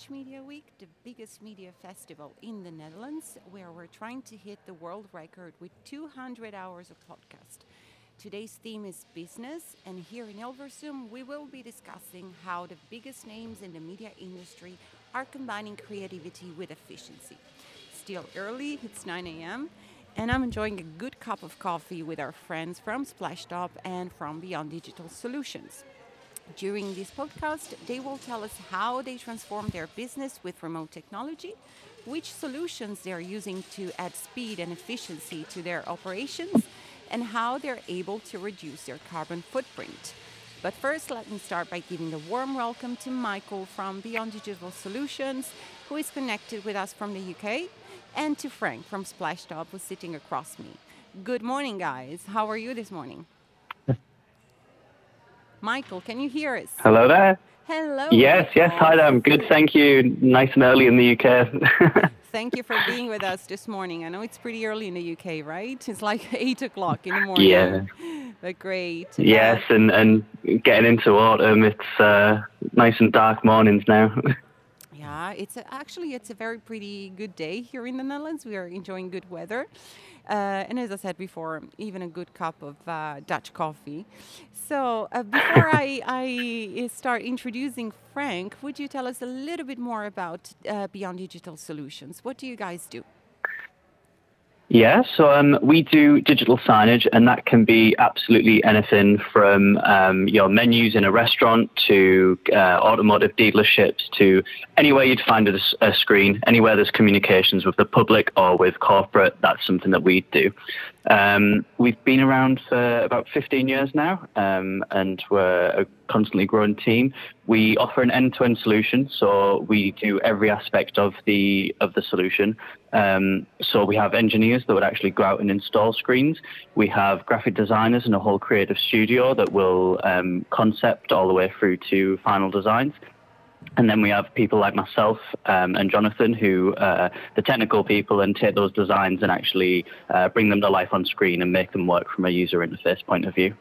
Dutch Media Week, the biggest media festival in the Netherlands, where we're trying to hit the world record with 200 hours of podcast. Today's theme is business, and here in Hilversum, we will be discussing how the biggest names in the media industry are combining creativity with efficiency. Still early, it's 9 a.m., and I'm enjoying a good cup of coffee with our friends from Splashtop and from Beyond Digital Solutions. During this podcast, they will tell us how they transform their business with remote technology, which solutions they're using to add speed and efficiency to their operations, and how they're able to reduce their carbon footprint. But first, let me start by giving a warm welcome to Michael from Beyond Digital Solutions, who is connected with us from the UK, and to Frank from Splashtop, who's sitting across me. Good morning, guys. How are you this morning? Michael, can you hear us? Hello there. Hello. Yes, yes. Hi there. I'm good. Thank you. Nice and early in the UK. Thank you for being with us this morning. I know it's pretty early in the UK, right? It's like eight o'clock in the morning. Yeah. But great. yes, and, and getting into autumn, it's uh, nice and dark mornings now. Yeah, it's a, actually it's a very pretty good day here in the Netherlands. We are enjoying good weather, uh, and as I said before, even a good cup of uh, Dutch coffee. So uh, before I, I start introducing Frank, would you tell us a little bit more about uh, Beyond Digital Solutions? What do you guys do? Yeah, so um, we do digital signage, and that can be absolutely anything from um, your menus in a restaurant to uh, automotive dealerships to anywhere you'd find a, a, screen, anywhere there's communications with the public or with corporate. That's something that we do. Um, we've been around for about 15 years now, um, and we're a constantly growing team. We offer an end-to-end solution, so we do every aspect of the of the solution. Um, so we have engineers that would actually go out and install screens. We have graphic designers and a whole creative studio that will um, concept all the way through to final designs. And then we have people like myself um, and Jonathan, who uh, the technical people, and take those designs and actually uh, bring them to life on screen and make them work from a user interface point of view.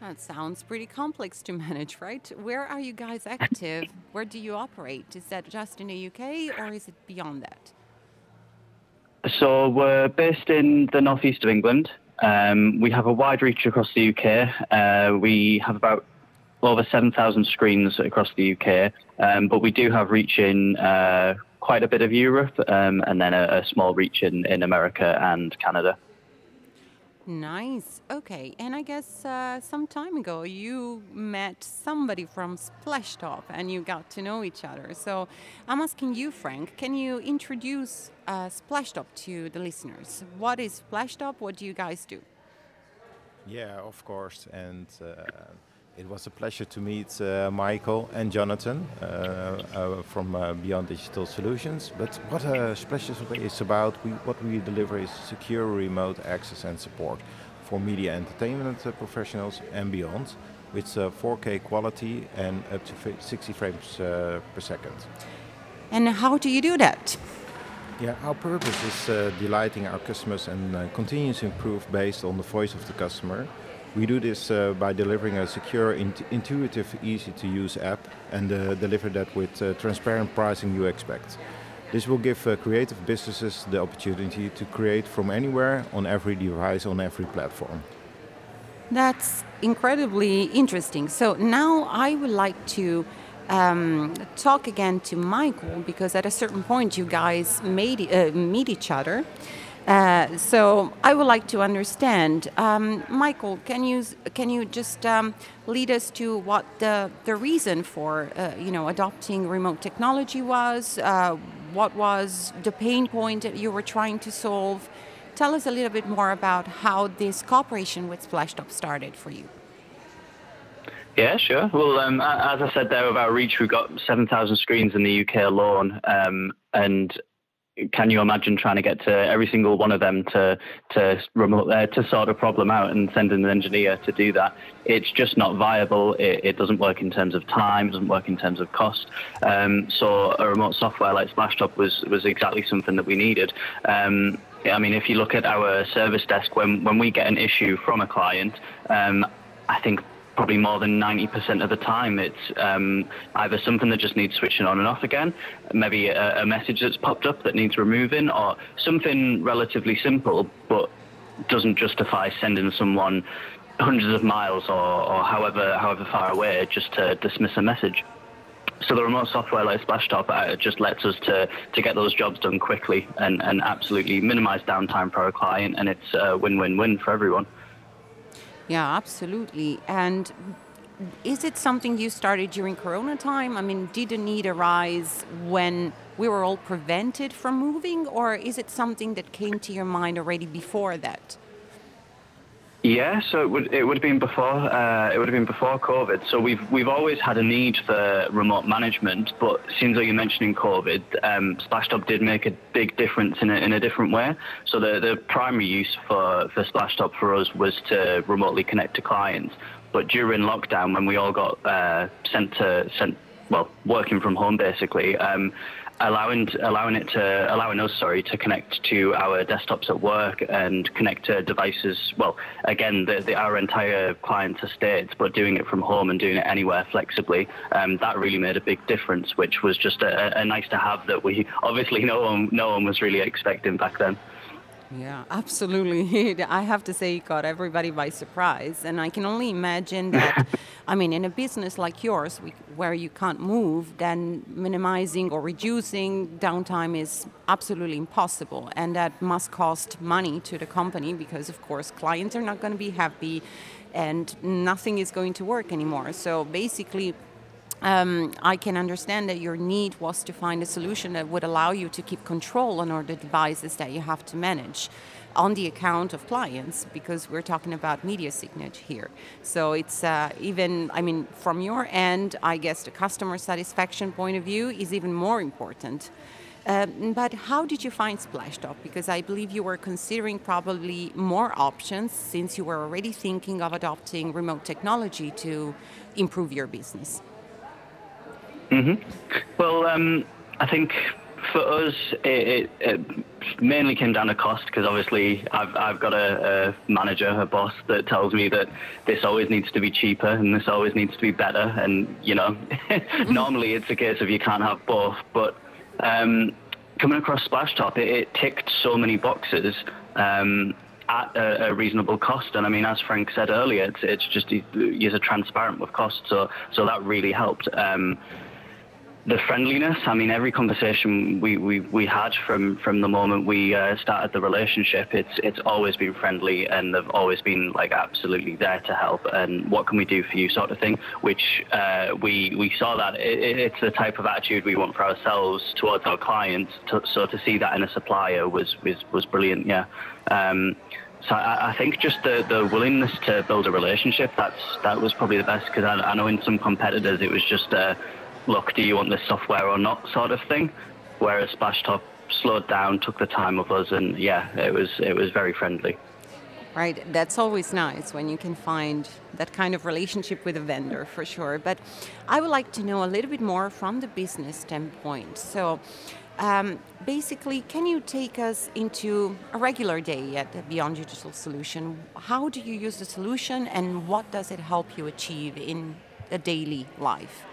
That sounds pretty complex to manage, right? Where are you guys active? Where do you operate? Is that just in the UK or is it beyond that? So we're based in the northeast of England. Um, we have a wide reach across the UK. Uh, we have about over 7,000 screens across the UK, um, but we do have reach in uh, quite a bit of Europe um, and then a, a, small reach in, in America and Canada. Nice. Okay. And I guess uh, some time ago you met somebody from Splashtop and you got to know each other. So I'm asking you, Frank, can you introduce uh, Splashtop to the listeners? What is Splashtop? What do you guys do? Yeah, of course. And uh, it was a pleasure to meet uh, Michael and Jonathan uh, uh, from uh, Beyond Digital Solutions. But what uh, Splash is about, we, what we deliver is secure remote access and support for media entertainment uh, professionals and beyond, with 4K quality and up to 60 frames per second. And how do you do that? Yeah, our purpose is delighting our customers and continuous improve based on the voice of the customer we do this uh, by delivering a secure, int intuitive, easy to use app and uh, deliver that with uh, transparent pricing you expect. This will give uh, creative businesses the opportunity to create from anywhere on every device on every platform. That's incredibly interesting. So now I would like to um, talk again to Michael because at a certain point you guys made, uh, meet each other. Uh, so I would like to understand, um, Michael, can you can you just um, lead us to what the the reason for uh, you know adopting remote technology was? Uh, what was the pain point that you were trying to solve? Tell us a little bit more about how this cooperation with Splashtop started for you. Yeah, sure. Well, um, as I said there about Reach, we've got 7,000 screens in the UK alone, um, and can you imagine trying to get to every single one of them to to remote uh, to sort a problem out and send in an engineer to do that? It's just not viable. It, it doesn't work in terms of time. It doesn't work in terms of cost. Um, so a remote software like Splashtop was was exactly something that we needed. Um, I mean, if you look at our service desk, when when we get an issue from a client, um, I think probably more than 90% of the time it's um, either something that just needs switching on and off again, maybe a, a, message that's popped up that needs removing, or something relatively simple but doesn't justify sending someone hundreds of miles or, or however however far away just to dismiss a message. So the remote software like Splashtop uh, just lets us to, to get those jobs done quickly and, and absolutely minimize downtime for our client, and it's a win-win-win for everyone. Yeah, absolutely. And is it something you started during Corona time? I mean, did the need arise when we were all prevented from moving, or is it something that came to your mind already before that? Yeah, so it would it would have been before uh, it would have been before COVID. So we've we've always had a need for remote management, but since you're mentioning COVID, um, Splashtop did make a big difference in a, in a different way. So the the primary use for for Splashtop for us was to remotely connect to clients. But during lockdown, when we all got uh, sent to sent well working from home basically, um, allowing allowing it to allowing us sorry to connect to our desktops at work and connect to devices. Well again the, the our entire client estate but doing it from home and doing it anywhere flexibly um, that really made a big difference which was just a, a nice to have that we obviously no one no one was really expecting back then yeah, absolutely. I have to say, it caught everybody by surprise. And I can only imagine that, I mean, in a business like yours, where you can't move, then minimizing or reducing downtime is absolutely impossible. And that must cost money to the company because, of course, clients are not going to be happy and nothing is going to work anymore. So basically, um, I can understand that your need was to find a solution that would allow you to keep control on all the devices that you have to manage on the account of clients because we're talking about media signature here. So it's uh, even, I mean, from your end, I guess the customer satisfaction point of view is even more important. Um, but how did you find Splashtop? Because I believe you were considering probably more options since you were already thinking of adopting remote technology to improve your business. Mm-hmm. Well, um, I think for us, it, it, it, mainly came down to cost because obviously I've, I've got a, a, manager, a boss that tells me that this always needs to be cheaper and this always needs to be better. And, you know, normally it's a case of you can't have both. But um, coming across Splashtop, it, it ticked so many boxes. Um, at a, a, reasonable cost. And I mean, as Frank said earlier, it's, it's just you're transparent with cost, so so that really helped. Um, the friendliness. I mean, every conversation we, we, we had from, from the moment we uh, started the relationship, it's it's always been friendly, and they've always been like absolutely there to help. And what can we do for you, sort of thing. Which uh, we we saw that it, it's the type of attitude we want for ourselves towards our clients. To, so to see that in a supplier was was was brilliant. Yeah. Um, so I, I, think just the, the willingness to build a relationship that's that was probably the best because I, I, know in some competitors it was just uh, look, do you want this software or not, sort of thing. Whereas Splashtop slowed down, took the time of us, and yeah, it was it was very friendly. Right, that's always nice when you can find that kind of relationship with a vendor for sure. But I would like to know a little bit more from the business standpoint. So, um, basically, can you take us into a regular day at Beyond Digital Solution? How do you use the solution, and what does it help you achieve in a daily life?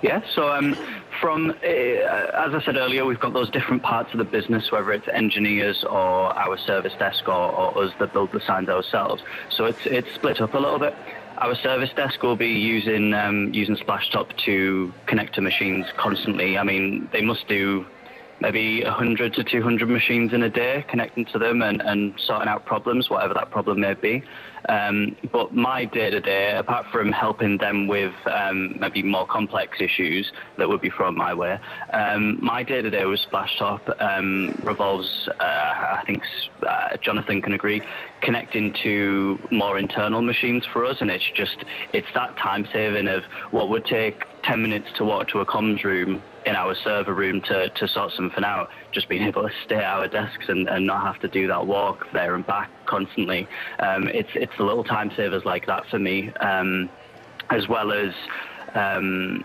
Yeah, so um, from, uh, as I said earlier, we've got those different parts of the business, whether it's engineers or our service desk or, or us that build the signs ourselves. So it's, it's split up a little bit. Our service desk will be using um, using Splashtop to connect to machines constantly. I mean, they must do maybe 100 to 200 machines in a day, connecting to them and, and sorting out problems, whatever that problem may be. Um, but my day to day, apart from helping them with um, maybe more complex issues that would be thrown my way, um, my day to day with Splashtop um, revolves, uh, I think uh, Jonathan can agree, connecting to more internal machines for us, and it's just it's that time saving of what would take 10 minutes to walk to a comms room in our server room to, to sort something out, just being able to stay at our desks and, and not have to do that walk there and back constantly. Um, it's it's the little time savers like that for me, um, as well as um,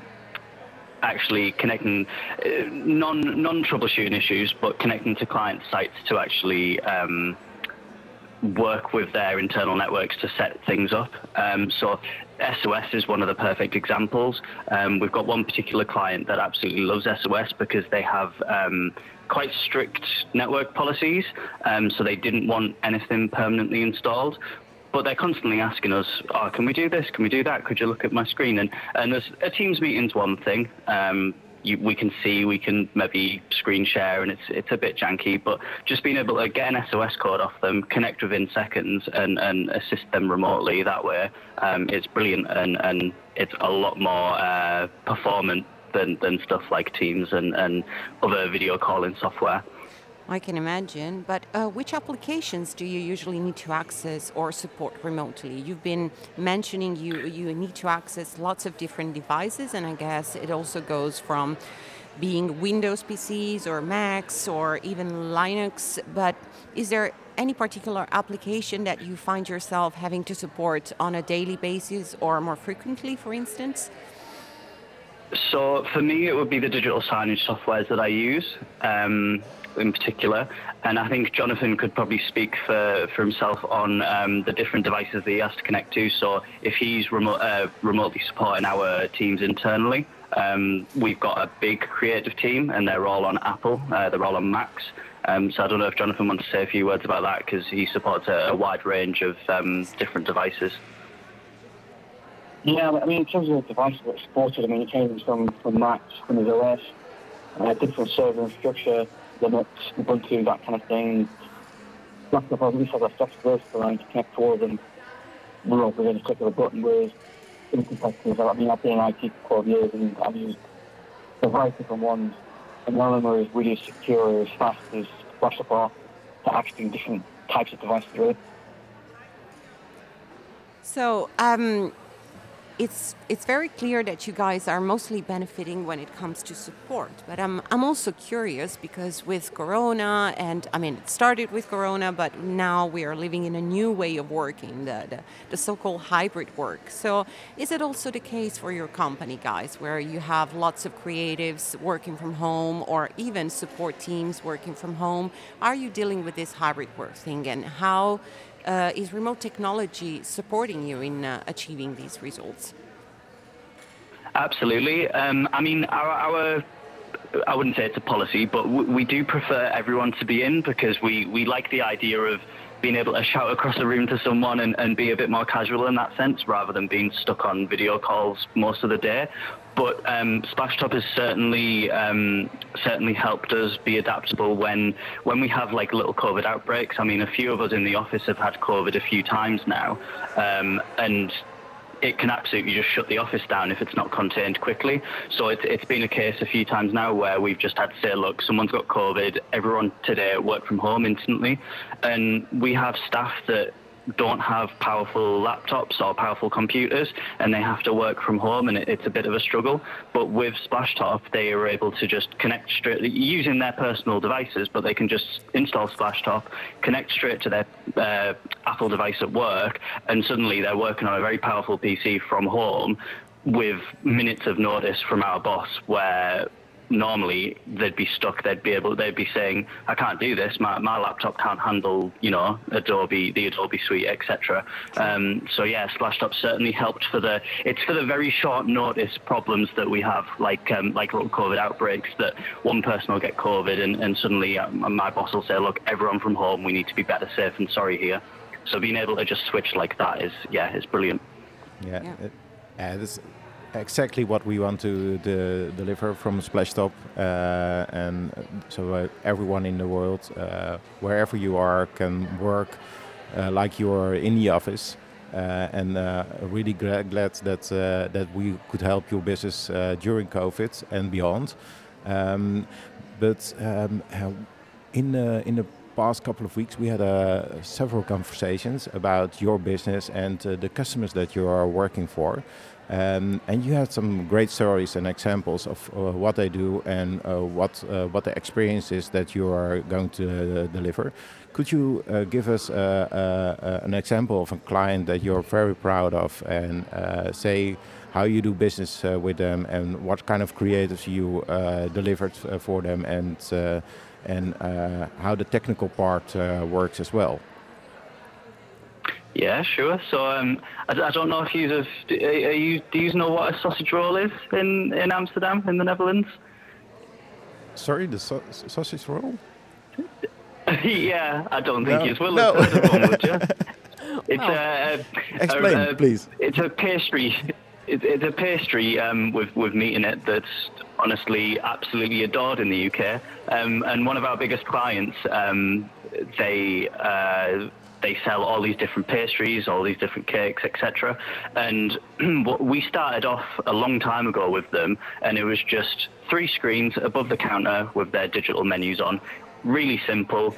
actually connecting uh, non non troubleshooting issues, but connecting to client sites to actually um, work with their internal networks to set things up. Um, so SOS is one of the perfect examples. Um, we've got one particular client that absolutely loves SOS because they have um, quite strict network policies, um, so they didn't want anything permanently installed. But they're constantly asking us, oh, can we do this? Can we do that? Could you look at my screen? And, and there's a Teams meeting's one thing. Um, you, we can see, we can maybe screen share, and it's it's a bit janky. But just being able to get an SOS code off them, connect within seconds, and, and assist them remotely that way, um, it's brilliant, and, and it's a lot more uh, performant than, than stuff like Teams and, and other video calling software. I can imagine. But uh, which applications do you usually need to access or support remotely? You've been mentioning you you need to access lots of different devices, and I guess it also goes from being Windows PCs or Macs or even Linux. But is there any particular application that you find yourself having to support on a daily basis or more frequently, for instance? So for me, it would be the digital signage softwares that I use. Um, in particular. And I think Jonathan could probably speak for, for himself on um, the different devices that he has to connect to. So if he's remote, uh, remotely supporting our teams internally, um, we've got a big creative team and they're all on Apple, uh, they're all on Macs. Um, so I don't know if Jonathan wants to say a few words about that because he supports a, a, wide range of um, different devices. Yeah, I mean, in terms of the devices that supported, I mean, it changes from, from Macs, Windows OS, uh, different server infrastructure, Linux, Ubuntu, that kind of thing. Splashtop at least has a soft flexibility around to connect to all of them all within a click of a button, whereas in competitors, I mean, I've been in IT for 12 years and I've used a variety of different ones, and none of them as really secure as fast as are to actually different types of devices, really. So, um, it's it's very clear that you guys are mostly benefiting when it comes to support. But I'm I'm also curious because with Corona and I mean it started with Corona, but now we are living in a new way of working, the the, the so-called hybrid work. So is it also the case for your company, guys, where you have lots of creatives working from home or even support teams working from home? Are you dealing with this hybrid work thing and how uh, is remote technology supporting you in uh, achieving these results? Absolutely. Um, I mean, our, our I wouldn't say it's a policy, but we do prefer everyone to be in because we, we like the idea of being able to shout across the room to someone and, and be a bit more casual in that sense rather than being stuck on video calls most of the day. But um, Splashtop has certainly um, certainly helped us be adaptable when when we have like little COVID outbreaks. I mean, a few of us in the office have had COVID a few times now, um, and it can absolutely just shut the office down if it's not contained quickly. So it's, it's been a case a few times now where we've just had to say, look, someone's got COVID, everyone today work from home instantly. And we have staff that don't have powerful laptops or powerful computers and they have to work from home and it, it's a bit of a struggle. But with Splashtop, they are able to just connect straight using their personal devices, but they can just install Splashtop, connect straight to their uh, Apple device at work, and suddenly they're working on a very powerful PC from home with minutes of notice from our boss where normally they'd be stuck. They'd be able. They'd be saying, "I can't do this. My, my laptop can't handle, you know, Adobe, the Adobe Suite, etc." Um, so yeah, Splashtop certainly helped for the. It's for the very short notice problems that we have, like um, like little COVID outbreaks. That one person will get COVID, and, and suddenly um, my boss will say, "Look, everyone from home. We need to be better safe and sorry here." So being able to just switch like that is yeah, is brilliant. Yeah. yeah. It, uh, this exactly what we want to de deliver from Splashtop, uh, and so uh, everyone in the world, uh, wherever you are, can work uh, like you're in the office. Uh, and uh, really gra glad that that we could help your business during COVID and beyond. Um, but um, in the in the past couple of weeks, we had uh, several conversations about your business and uh, the customers that you are working for. Um, and you had some great stories and examples of uh, what they do and uh, what uh, what the experience is that you are going to uh, deliver. Could you uh, give us uh, an example of a client that you're very proud of and say how you do business with them and what kind of creatives you delivered for them and and how the technical part works as well? Yeah, sure. So um, I, I, don't know if you have, are you do you know what a sausage roll is in, in Amsterdam in the Netherlands? Sorry, the so sausage roll. yeah, I don't think no. you will. No. It's a, a, explain, a, please. It's a pastry. it's a pastry um, with with meat in it that's honestly absolutely adored in the UK. Um, and one of our biggest clients, um, they. Uh, they sell all these different pastries, all these different cakes, etc. And we started off a long time ago with them, and it was just three screens above the counter with their digital menus on. Really simple.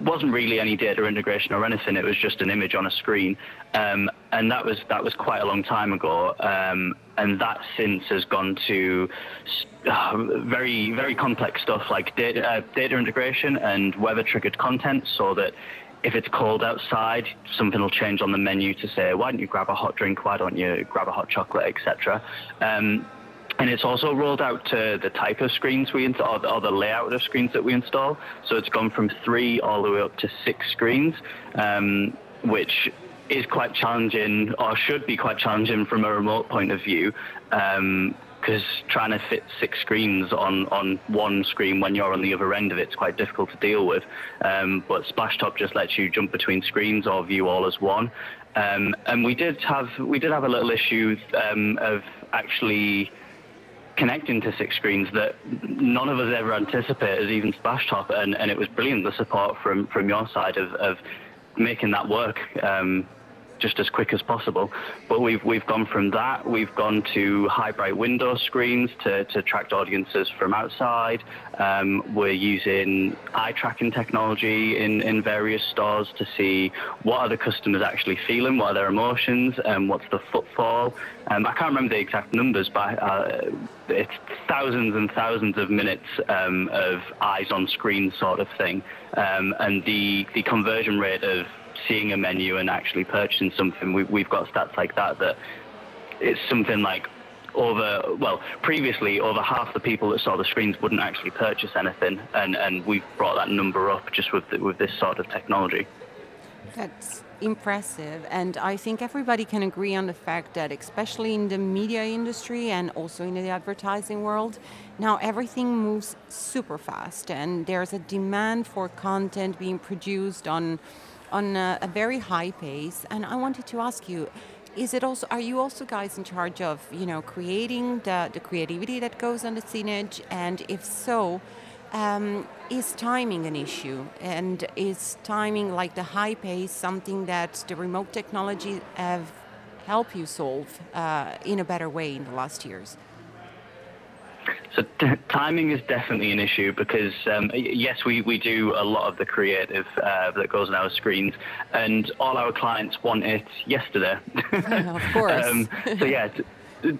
Wasn't really any data integration or anything. It was just an image on a screen, um, and that was that was quite a long time ago. Um, and that since has gone to uh, very very complex stuff like data, uh, data integration and weather triggered content, so that if it's cold outside, something will change on the menu to say, why don't you grab a hot drink? Why don't you grab a hot chocolate, etc. Um, and it's also rolled out to the type of screens we install, or the layout of screens that we install. So it's gone from three all the way up to six screens, um, which is quite challenging, or should be quite challenging from a remote point of view. Um, because trying to fit six screens on, on one screen when you're on the other end of it is quite difficult to deal with. Um, but Splashtop just lets you jump between screens or view all as one. Um, and we did have we did have a little issue um, of actually connecting to six screens that none of us ever anticipated, even Splashtop, and, and it was brilliant the support from from your side of, of making that work. Um, just as quick as possible. But we've we've gone from that. We've gone to high bright window screens to, to attract audiences from outside. Um, we're using eye tracking technology in, in various stores to see what are the customers actually feeling, what are their emotions, and what's the footfall. Um, I can't remember the exact numbers, but uh, it's thousands and thousands of minutes um, of eyes on screen sort of thing. Um, and the, the conversion rate of seeing a menu and actually purchasing something. We, we've got stats like that that it's something like over well previously over half the people that saw the screens wouldn't actually purchase anything and and we've brought that number up just with the, with this sort of technology that's impressive and i think everybody can agree on the fact that especially in the media industry and also in the advertising world now everything moves super fast and there's a demand for content being produced on on a, a very high pace. And I wanted to ask you, is it also are you also guys in charge of you know creating the, the creativity that goes on the signage and if so um, is timing an issue and is timing like the high pace something that the remote technology have helped you solve uh, in a better way in the last years so t- timing is definitely an issue because um, yes, we, we do a lot of the creative uh, that goes on our screens, and all our clients want it yesterday. of course. um, so yeah. T-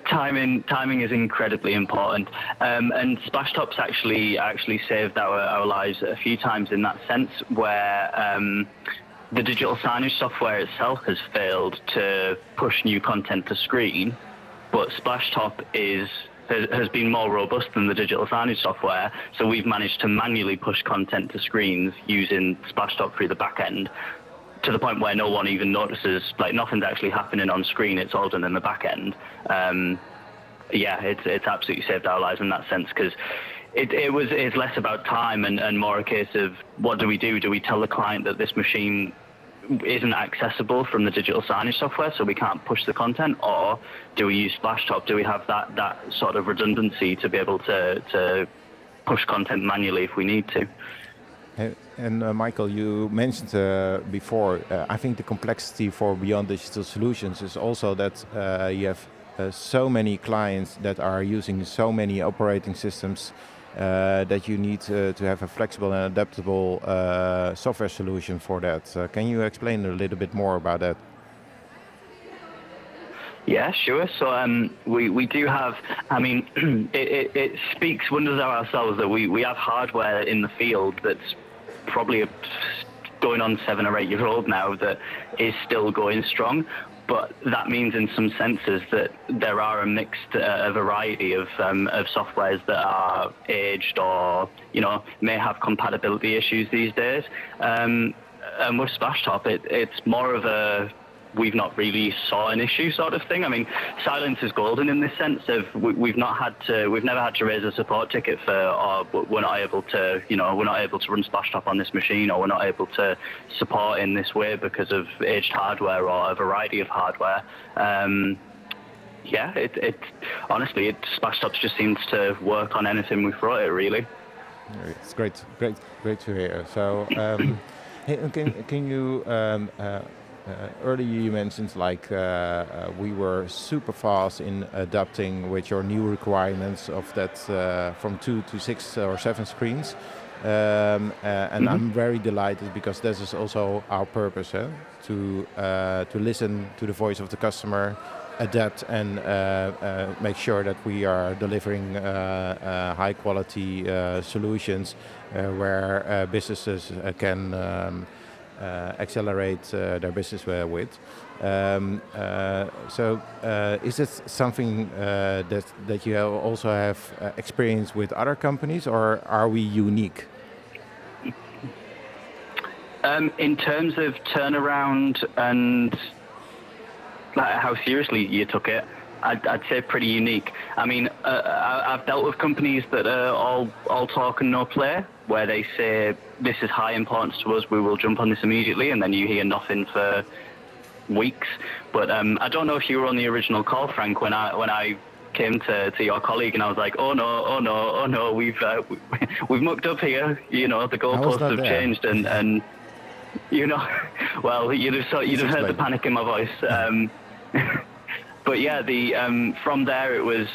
timing timing is incredibly important um, and splashtop's actually actually saved our, our lives a few times in that sense where um, the digital signage software itself has failed to push new content to screen but splashtop is has been more robust than the digital signage software. So we've managed to manually push content to screens using Splashtop through the back end to the point where no one even notices, like nothing's actually happening on screen. It's all done in the back end. Um, yeah, it's it's absolutely saved our lives in that sense because it, it was it's less about time and, and more a case of what do we do? Do we tell the client that this machine isn't accessible from the digital signage software, so we can't push the content, or do we use Splashtop? Do we have that that sort of redundancy to be able to to push content manually if we need to? And uh, Michael, you mentioned uh, before, uh, I think the complexity for Beyond Digital Solutions is also that uh, you have uh, so many clients that are using so many operating systems Eh, that you need eh, to have a flexible and adaptable eh, software solution for that. can you explain a little bit more about that? Yeah, sure. So um, we, we do have, I mean, it, it, it, speaks wonders of ourselves that we, we have hardware in the field that's probably going on seven or eight years old now that is still going strong. But that means, in some senses, that there are a mixed uh, variety of um, of softwares that are aged or you know may have compatibility issues these days. Um, and with Splashtop, it, it's more of a we've not really saw an issue sort of thing. I mean, silence is golden in this sense of we, have not had to, we've never had to raise a support ticket for, or we're not able to, you know, we're not able to run Splashtop on this machine, or we're not able to support in this way because of aged hardware or a variety of hardware. Um, yeah, it, it honestly, it Splashtop just seems to work on anything we throw it. Really, it's great, great, great to hear. So, um, can can you um, uh, earlier you mentioned like uh, uh, we were super fast in adapting with your new requirements of that from two to six or seven screens. Um, uh, and mm -hmm. I'm very delighted because this is also our purpose eh? to uh, to listen to the voice of the customer, adapt, and uh, make sure that we are delivering high quality solutions where businesses can. Um, uh, accelerate uh, their business with. Um, uh, so, is this something that that you also have experience with other companies, or are we unique? Um, in terms of turnaround and like how seriously you took it, I'd, I'd, say pretty unique. I mean, uh, I've dealt with companies that are all all talk and no play, where they say this is high importance to us, we will jump on this immediately, and then you hear nothing for weeks. But um, I don't know if you were on the original call, Frank, when I when I came to, to your colleague and I was like, oh no, oh no, oh no, we've uh, we've mucked up here. You know, the goalposts have there? changed, and and you know, well, you'd have you'd have heard the panic in my voice. Um, but yeah, the um, from there it was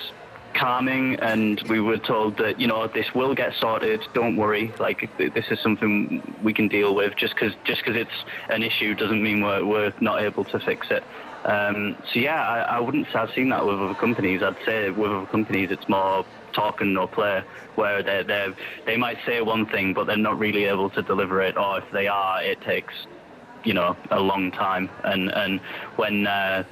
calming, and we were told that you know this will get sorted. Don't worry, like this is something we can deal with. Just because just because it's an issue doesn't mean we're we're not able to fix it. Um, so yeah, I, I wouldn't say I've seen that with other companies. I'd say with other companies it's more talk and no play, where they they they might say one thing but they're not really able to deliver it, or if they are, it takes you know a long time. And and when uh,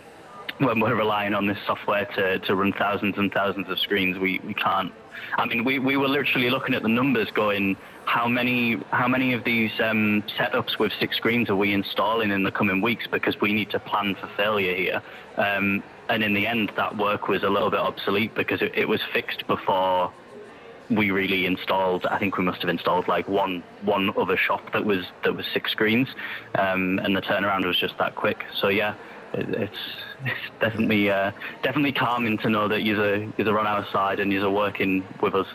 when we're relying on this software to, to run thousands and thousands of screens, we, we can't. I mean, we, we were literally looking at the numbers going, how many how many of these um, setups with six screens are we installing in the coming weeks because we need to plan for failure here. Um, and in the end, that work was a little bit obsolete because it, it was fixed before we really installed. I think we must have installed like one one other shop that was that was six screens, um, and the turnaround was just that quick. So yeah, it, it's it's definitely uh, definitely calming to know that you're you're on our side and you're working with us.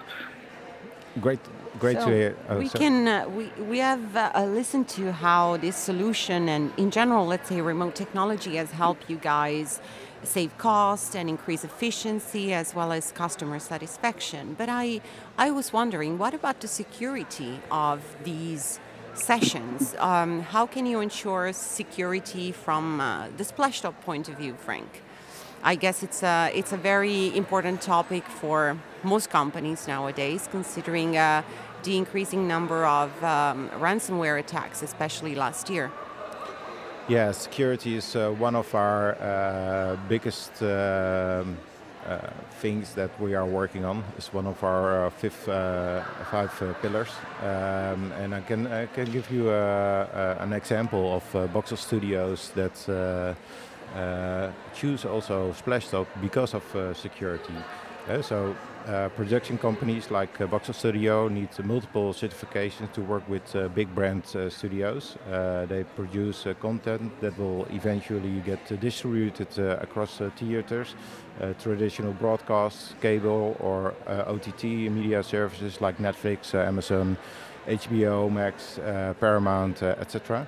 Great, great so to hear. Oh, we so can uh, we we have uh, listened to how this solution and in general, let's say remote technology has helped you guys save cost and increase efficiency as well as customer satisfaction. But I I was wondering, what about the security of these sessions. Um, how can you ensure security from uh, the Splashtop point of view, Frank? I guess it's a, it's a very important topic for most companies nowadays, considering uh, the increasing number of um, ransomware attacks, especially last year. Yeah, security is uh, one of our uh, biggest um, Uh, things that we are working on. It's one of our uh, fifth, uh, five uh, pillars, um, and I can I can give you uh, an example of Boxer Studios that choose also Splashtop because of security. Eh, so uh, production companies like uh, Boxer Studio need multiple certifications to work with uh, big brand uh, studios. Uh, they produce uh, content that will eventually get distributed uh, across theaters, traditional broadcast, cable, or OTT media services like Netflix, Amazon, HBO Max, Paramount, etc.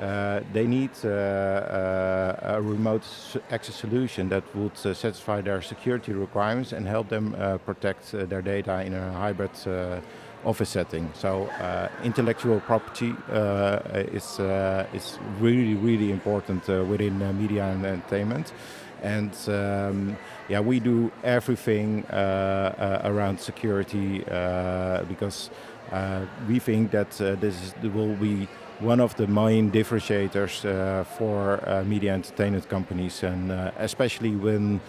uh, they need uh, uh, a remote access solution that would satisfy their security requirements and help them protect their data in a hybrid office setting. So intellectual property is is really really important within media and entertainment and um, yeah, we do everything uh, uh, around security uh, because we think that this will be one of the main differentiators uh, for uh, media entertainment companies, and uh, especially when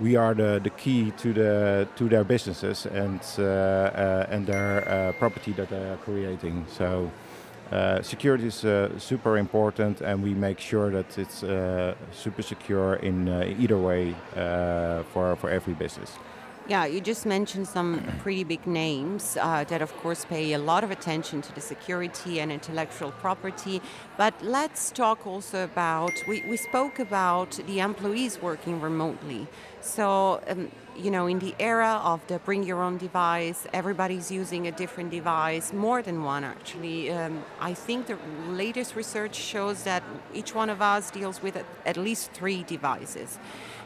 we are the, the key to the to their businesses and and their property that they are creating. So. Uh, security is uh, super important, and we make sure that it's uh, super secure in either way for for every business. Yeah, you just mentioned some pretty big names uh, that, of course, pay a lot of attention to the security and intellectual property. But let's talk also about we, we spoke about the employees working remotely. So, um, you know, in the era of the bring your own device, everybody's using a different device, more than one actually. Um, I think the latest research shows that each one of us deals with at least three devices.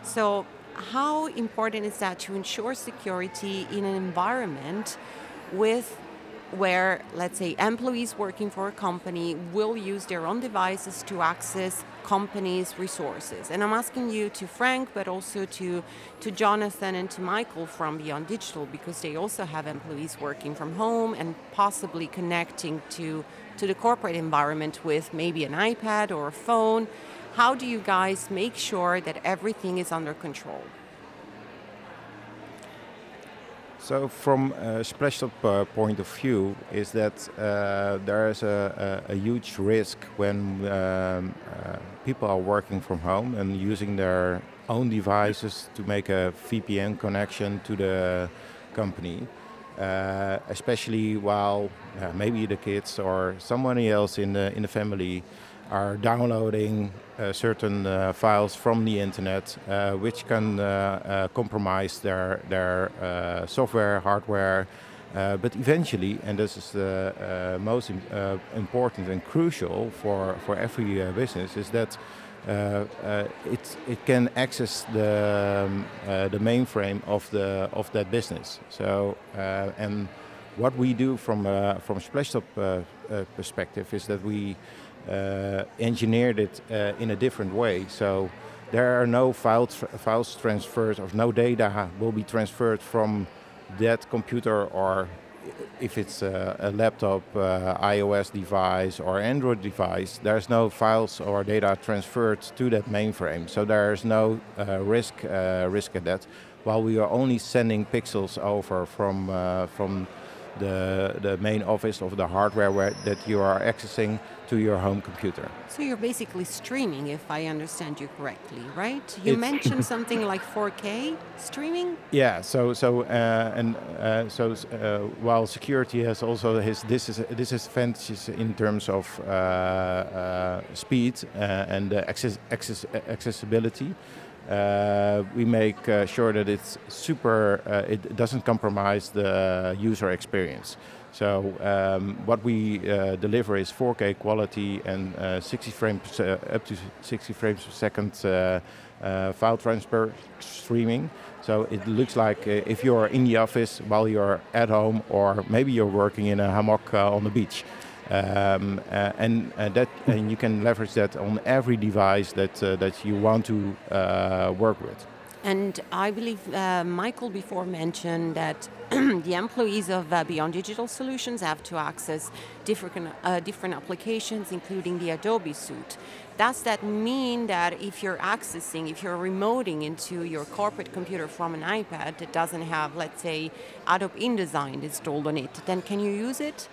So, how important is that to ensure security in an environment with where let's say employees working for a company will use their own devices to access companies resources? And i'm asking you to frank but also to to jonathan and to michael from beyond digital because they also have employees working from home and possibly connecting to to the corporate environment with maybe an ipad or a phone how do you guys make sure that everything is under control? So, from a Splashtop uh, point of view, is that uh, there is a, a, a, huge risk when um, uh, people are working from home and using their own devices to make a VPN connection to the company. Uh, especially while uh, maybe the kids or somebody else in the in the family are downloading uh, certain uh, files from the internet, uh, which can compromise their their software, hardware. but eventually, and this is the most important and crucial for for every business, is that uh, uh, it it can access the um, uh, the mainframe of the of that business. So and what we do from from Splashtop perspective is that we uh, engineered it uh, in a different way. So there are no files, files transferred or no data will be transferred from that computer or if it's a, a laptop, uh, iOS device or Android device, there's no files or data transferred to that mainframe. So there's no uh, risk uh, risk at that. While we are only sending pixels over from uh, from the, the main office of the hardware where, that you are accessing to your home computer. So you're basically streaming, if I understand you correctly, right? You it's mentioned something like 4K streaming. Yeah. So so uh, and uh, so uh, while security has also his this is this is advantages in terms of uh, uh, speed uh, and access, access accessibility. Uh, we make uh, sure that it's super, uh, it doesn't compromise the user experience. So um, what we uh, deliver is 4K quality and uh, 60 frames, uh, up to 60 frames per second file transfer streaming. So it looks like if you're in the office while you're at home, or maybe you're working in a hammock on the beach. Um, uh, and uh, that and you can leverage that on every device that uh, that you want to uh, work with. And I believe uh, Michael before mentioned that the employees of uh, Beyond Digital Solutions have to access different different applications, including the Adobe suite. Does that mean that if you're accessing, if you're remoting into your corporate computer from an iPad that doesn't have, let's say, Adobe InDesign installed on it, then can you use it?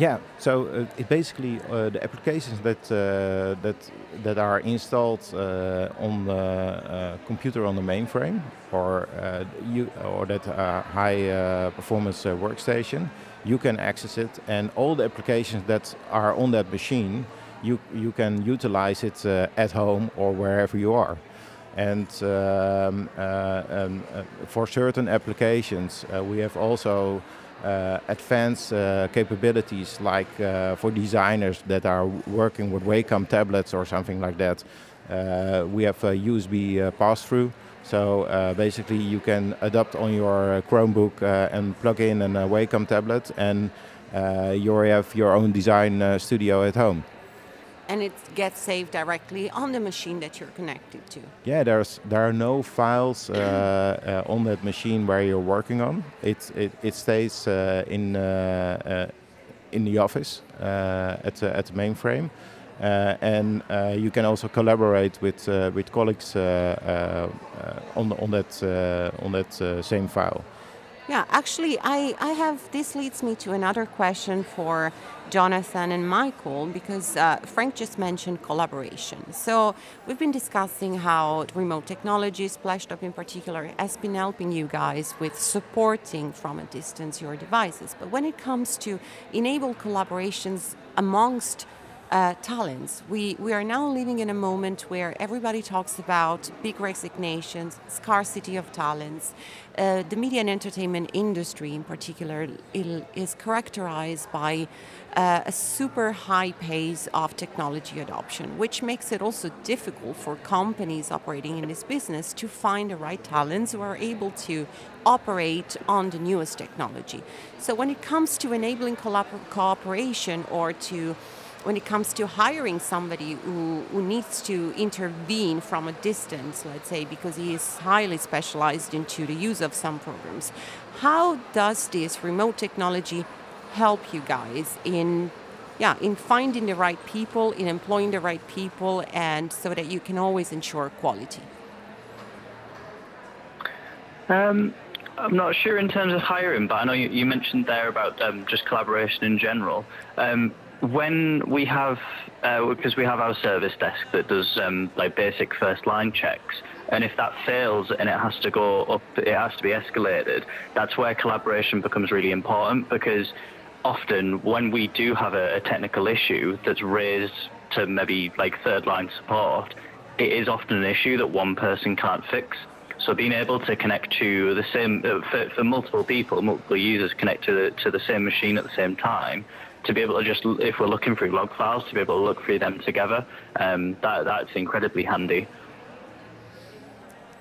Yeah, so uh, it basically uh, the applications that uh, that that are installed uh, on the uh, computer on the mainframe or uh, you or that high performance workstation, you can access it, and all the applications that are on that machine, you you can utilize it at home or wherever you are. And um, um, for certain applications, we have also advanced uh, capabilities like uh, for designers that are working with Wacom tablets or something like that. Uh, we have a USB uh, pass-through. So uh, basically you can adapt on your Chromebook and plug in a Wacom tablet and you have your own design studio at home and it gets saved directly on the machine that you're connected to. Yeah, there's there are no files uh, uh, on that machine where you're working on. It it, it stays uh, in uh, uh, in the office uh, at at the mainframe. and you can also collaborate with with colleagues on on that on that same file. Yeah, actually, I, I have this leads me to another question for Jonathan and Michael because uh, Frank just mentioned collaboration. So we've been discussing how remote technology, Splashtop in particular, has been helping you guys with supporting from a distance your devices. But when it comes to enable collaborations amongst uh, talents. We, we are now living in a moment where everybody talks about big resignations, scarcity of talents. Uh, the media and entertainment industry, in particular, is characterized by uh, a super high pace of technology adoption, which makes it also difficult for companies operating in this business to find the right talents who are able to operate on the newest technology. So, when it comes to enabling cooperation or to when it comes to hiring somebody who, who needs to intervene from a distance, let's say, because he is highly specialized into the use of some programs, how does this remote technology help you guys in yeah, in finding the right people, in employing the right people, and so that you can always ensure quality? Um, I'm not sure in terms of hiring, but I know you, you mentioned there about um, just collaboration in general. Um, when we have, uh, because we have our service desk that does um, like basic first line checks, and if that fails and it has to go up, it has to be escalated. That's where collaboration becomes really important because often when we do have a, a technical issue that's raised to maybe like third line support, it is often an issue that one person can't fix. So being able to connect to the same uh, for, for, multiple people, multiple users connect to the, to the same machine at the same time, to be able to just, if we're looking through log files, to be able to look through them together, um, that, that's incredibly handy.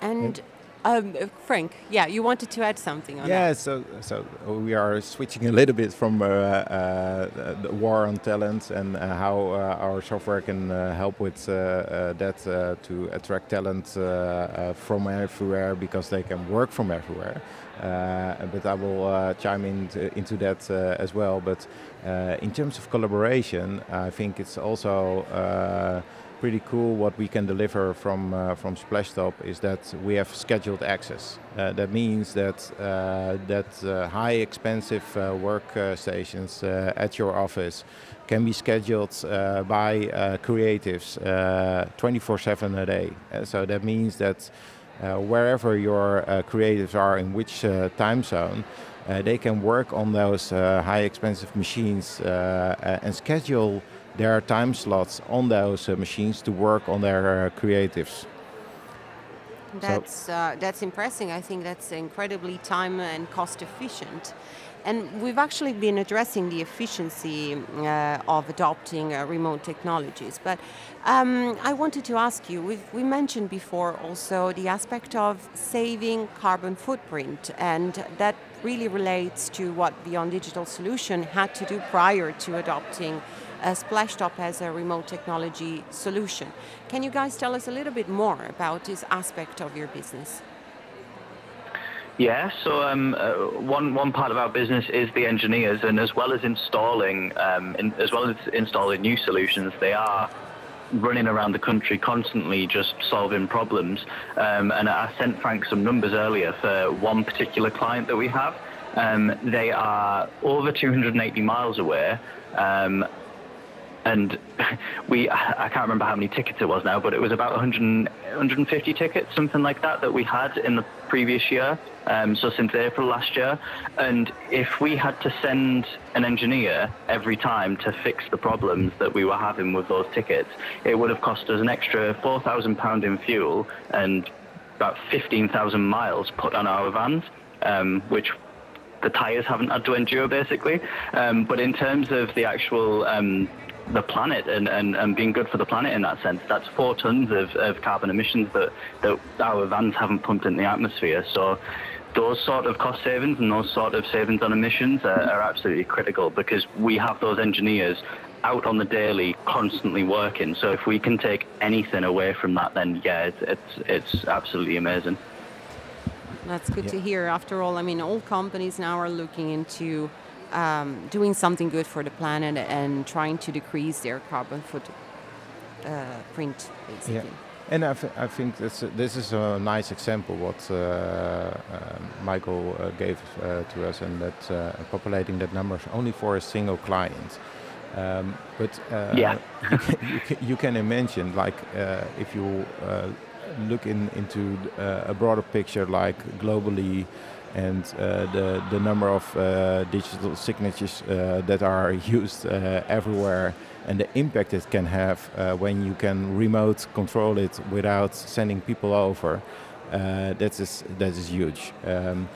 And um, Frank, yeah, you wanted to add something on yeah, that. so so we are switching a little bit from uh, uh, the war on talent and uh, how uh, our software can uh, help with uh, that to attract talent from everywhere because they can work from everywhere. but I will chime in into that as well. But in terms of collaboration, I think it's also pretty cool what we can deliver from uh, from Splashtop is that we have scheduled access. Uh, that means that uh, that uh, high expensive uh, workstations uh, at your office can be scheduled by creatives 24/7 a day. so that means that wherever your creatives are in which time zone. they can work on those high expensive machines and schedule there are time slots on those uh, machines to work on their uh, creatives. That's uh, that's impressive. I think that's incredibly time and cost efficient. And we've actually been addressing the efficiency uh, of adopting uh, remote technologies. But um, I wanted to ask you we mentioned before also the aspect of saving carbon footprint, and that really relates to what Beyond Digital Solution had to do prior to adopting uh, Splashtop as a remote technology solution. Can you guys tell us a little bit more about this aspect of your business? Yeah, so um, uh, one one part of our business is the engineers, and as well as installing, um, in, as well as installing new solutions, they are running around the country constantly just solving problems. Um, and I sent Frank some numbers earlier for one particular client that we have. Um, they are over 280 miles away, um, and we I can't remember how many tickets it was now, but it was about 100, 150 tickets, something like that, that we had in the previous year. Um, so since April last year, and if we had to send an engineer every time to fix the problems that we were having with those tickets, it would have cost us an extra four thousand pound in fuel and about fifteen thousand miles put on our vans, um, which the tires haven't had to endure, basically. Um, but in terms of the actual um, the planet and, and, and being good for the planet in that sense. That's four tons of, of carbon emissions that, that our vans haven't pumped in the atmosphere. So those sort of cost savings and those sort of savings on emissions are, are absolutely critical because we have those engineers out on the daily, constantly working. So if we can take anything away from that, then yeah, it's it's, it's absolutely amazing. That's good yeah. to hear. After all, I mean, all companies now are looking into um, doing something good for the planet and trying to decrease their carbon footprint, uh, basically. Yeah. And I, I think this, this is a nice example what uh, uh, Michael uh, gave uh, to us, and that uh, populating that numbers only for a single client. Um, but yeah. you, can, you, can, you, can, imagine, like if you look in, into a broader picture, like globally, and uh, the the number of uh, digital signatures uh, that are used everywhere and the impact it can have when you can remote control it without sending people over that is that is huge um,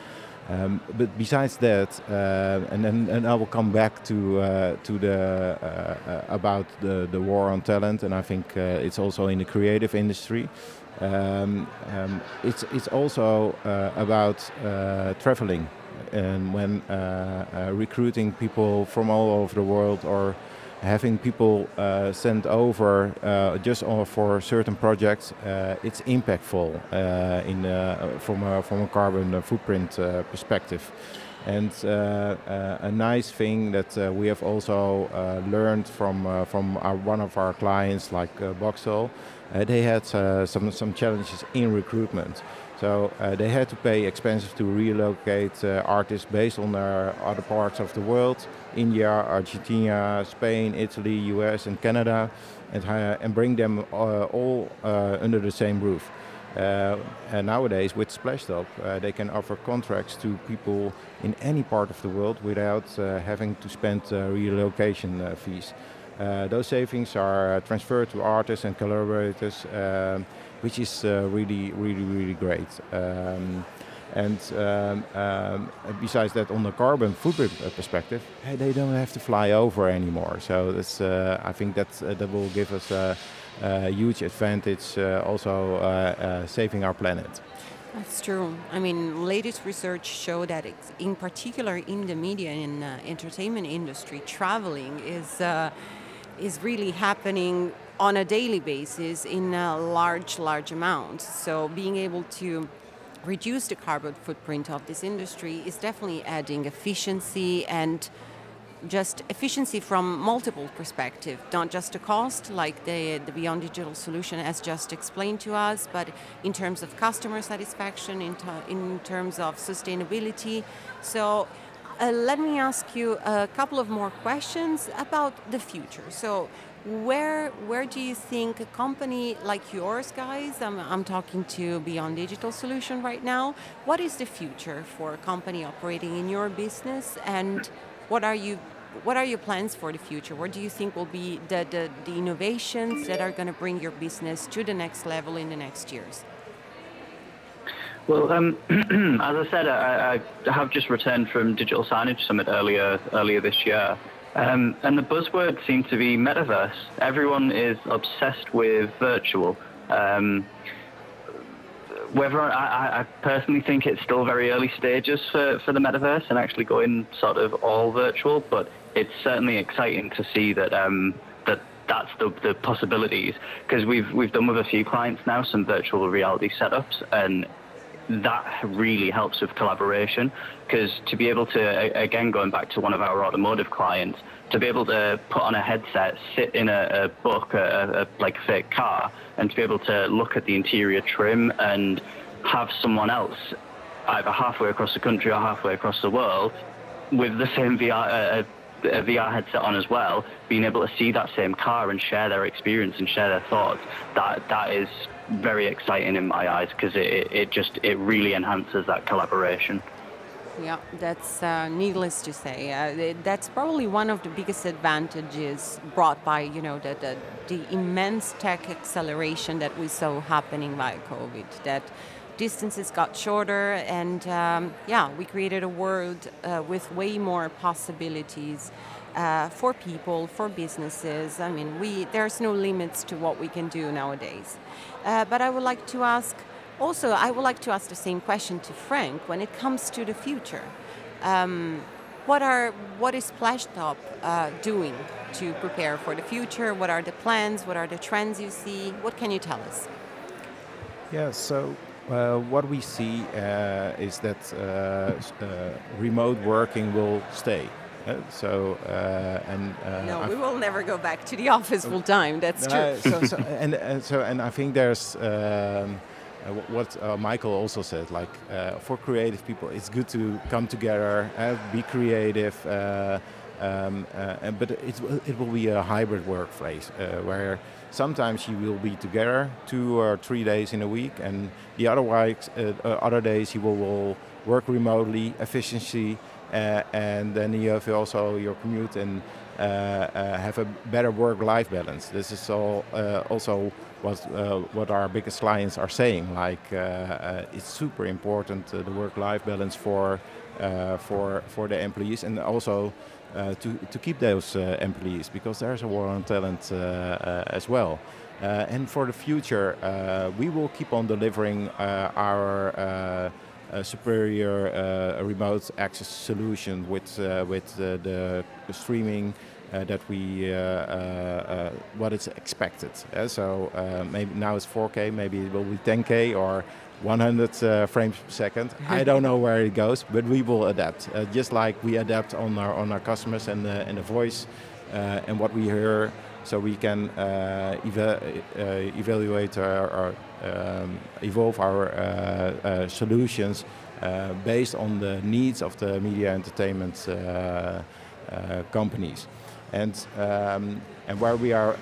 um, but besides that, uh, and then and I will come back to uh, to the uh, about the, the war on talent, and I think it's also in the creative industry. Um, um, it's it's also uh, about uh, traveling and when uh, uh recruiting people from all over the world or having people uh, sent over uh, just for certain projects, it's impactful in from a from a carbon footprint perspective. And a nice thing that we have also learned from from our, one of our clients, like Boxtel, uh, they had uh, some, some challenges in recruitment. So uh, they had to pay expenses to relocate artists based on other parts of the world, India, Argentina, Spain, Italy, US and Canada, and, and bring them all under the same roof. Uh, and nowadays, with Splashtop, uh, they can offer contracts to people in any part of the world without uh, having to spend relocation fees. Uh, those savings are uh, transferred to artists and collaborators, um, which is uh, really, really, really great. Um, and um, um, besides that, on the carbon footprint perspective, hey, they don't have to fly over anymore. So that's, uh, I think that uh, that will give us a, a huge advantage, uh, also saving our planet. That's true. I mean, latest research show that, in particular, in the media and entertainment industry, traveling is is really happening on a daily basis in a large, large amount. So being able to reduce the carbon footprint of this industry is definitely adding efficiency and just efficiency from multiple perspectives, not just the cost, like the, the Beyond Digital solution has just explained to us, but in terms of customer satisfaction, in, in terms of sustainability. So uh, let me ask you a couple of more questions about the future. So, where where do you think a company like yours, guys? I'm, I'm talking to Beyond Digital Solution right now. What is the future for a company operating in your business, and what are you what are your plans for the future? What do you think will be the, the, the innovations that are going to bring your business to the next level in the next years? Well, um, as I said, I, I, have just returned from Digital Signage Summit earlier earlier this year, um, and the buzzword seems to be metaverse. Everyone is obsessed with virtual. Um, whether I, I, personally think it's still very early stages for, for the metaverse and actually going sort of all virtual, but it's certainly exciting to see that um, that that's the, the possibilities because we've we've done with a few clients now some virtual reality setups and that really helps with collaboration because to be able to again going back to one of our automotive clients to be able to put on a headset sit in a, a book a, a, like fake car and to be able to look at the interior trim and have someone else either halfway across the country or halfway across the world with the same VR uh, a VR headset on as well, being able to see that same car and share their experience and share their thoughts, that that is very exciting in my eyes because it, it just it really enhances that collaboration. Yeah, that's uh, needless to say. Uh, that's probably one of the biggest advantages brought by you know the, the, the immense tech acceleration that we saw happening by COVID. That distances got shorter, and um, yeah, we created a world uh, with way more possibilities. Uh, for people, for businesses, I mean, we there's no limits to what we can do nowadays. Uh, but I would like to ask, also, I would like to ask the same question to Frank when it comes to the future. Um, what are what is Splashtop uh, doing to prepare for the future? What are the plans? What are the trends you see? What can you tell us? Yeah, so uh, what we see uh, is that uh, uh, remote working will stay. Uh, so and no, I've we will never go back to the office full time. That's true. so, so, and, and so and I think there's. Um, uh, what uh, Michael also said, like uh, for creative people, it's good to come together, be creative, um, and, but it, it will be a hybrid workplace where sometimes you will be together two or three days in a week, and the other, otherwise other days you will, will work remotely, efficiency, uh, Uh, and then you have also your commute and uh, uh, have a better work-life balance. This is all uh, also what uh, what our biggest clients are saying. Like it's super important the work-life balance for for for the employees and also uh, to, to keep those uh, employees because there's a war on talent uh, as well. and for the future, we will keep on delivering our superior uh, remote access solution with uh, with uh, the streaming uh, that we uh, uh, what is expected. so maybe now it's 4K, maybe it will be 10K or 100 frames per second. I don't know where it goes, but we will adapt, just like we adapt on our on our customers and the, and the voice and what we hear so we can uh, eva uh, evaluate our um, evolve our uh, uh, solutions uh, based on the needs of the media entertainment companies. And, um, and where we are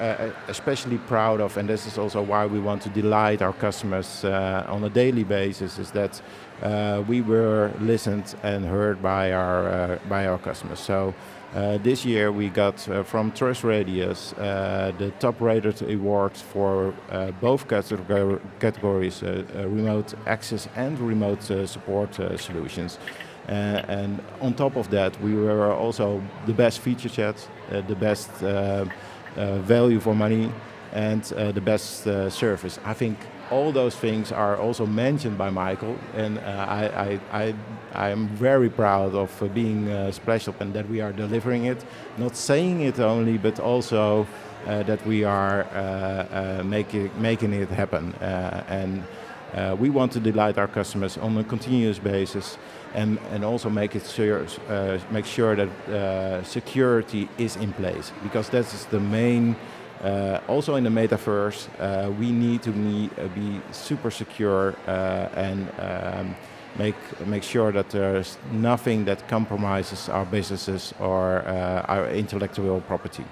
especially proud of, and this is also why we want to delight our customers on a daily basis, is that we were listened and heard by our, by our customers. So uh, this year we got uh, from TrustRadius uh, the top rated award for uh, both categor categories uh, uh, remote access and remote support solutions. and on top of that, we were also the best feature set, the best value for money, and the best service. I think all those things are also mentioned by Michael, and uh, I, I, I, am very proud of uh, being uh, Splashtop and that we are delivering it. Not saying it only, but also uh, that we are uh, uh, making, making it happen. and we want to delight our customers on a continuous basis and, and also make it sure, make sure that security is in place because that is the main uh, also in the metaverse, uh, we need to uh, be super secure uh, and um, make make sure that there's nothing that compromises our businesses or uh, our intellectual property.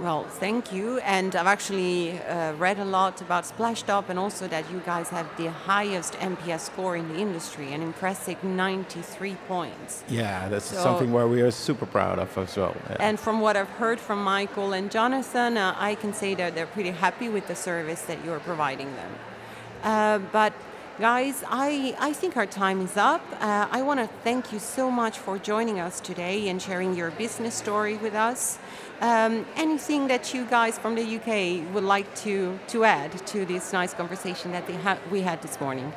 Well, thank you. And I've actually uh, read a lot about Splashtop and also that you guys have the highest NPS score in the industry, an impressive 93 points. Yeah, that's so, something where we are super proud of as well. Yeah. And from what I've heard from Michael and Jonathan, uh, I can say that they're pretty happy with the service that you're providing them. Uh, but Guys, I, I think our time is up. Uh, I want to thank you so much for joining us today and sharing your business story with us. Um, anything that you guys from the UK would like to, to add to this nice conversation that ha- we had this morning?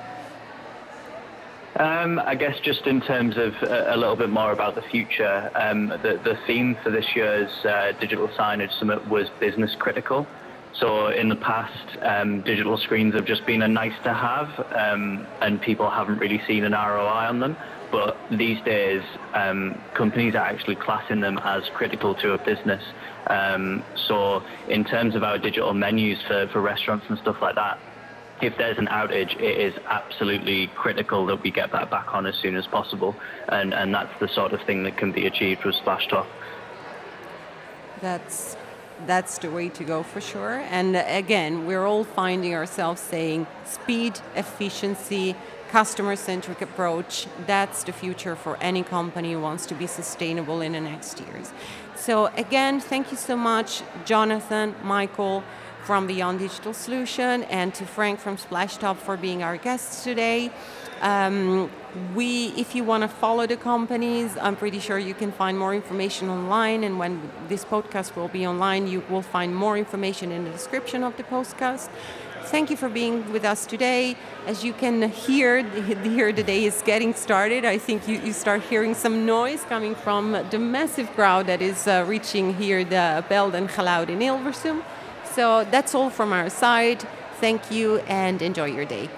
Um, I guess just in terms of uh, a little bit more about the future, um, the, the theme for this year's uh, Digital Signage Summit was business critical. So in the past, um, digital screens have just been a nice to have, um, and people haven't really seen an ROI on them. But these days, um, companies are actually classing them as critical to a business. Um, so in terms of our digital menus for, for restaurants and stuff like that, if there's an outage, it is absolutely critical that we get that back on as soon as possible. And, and that's the sort of thing that can be achieved with Splashtop. That's that's the way to go for sure. And uh, again, we're all finding ourselves saying speed, efficiency, customer centric approach. That's the future for any company who wants to be sustainable in the next years. So, again, thank you so much, Jonathan, Michael. from Beyond Digital Solution and to Frank from Splashtop for being our guests today. Um, we, if you want to follow the companies, I'm pretty sure you can find more information online. And when this podcast will be online, you will find more information in the description of the podcast. Thank you for being with us today. As you can hear, here the day is getting started. I think you, you start hearing some noise coming from the massive crowd that is uh, reaching here the Beeld en Geluid in Hilversum. So that's all from our side. Thank you and enjoy your day.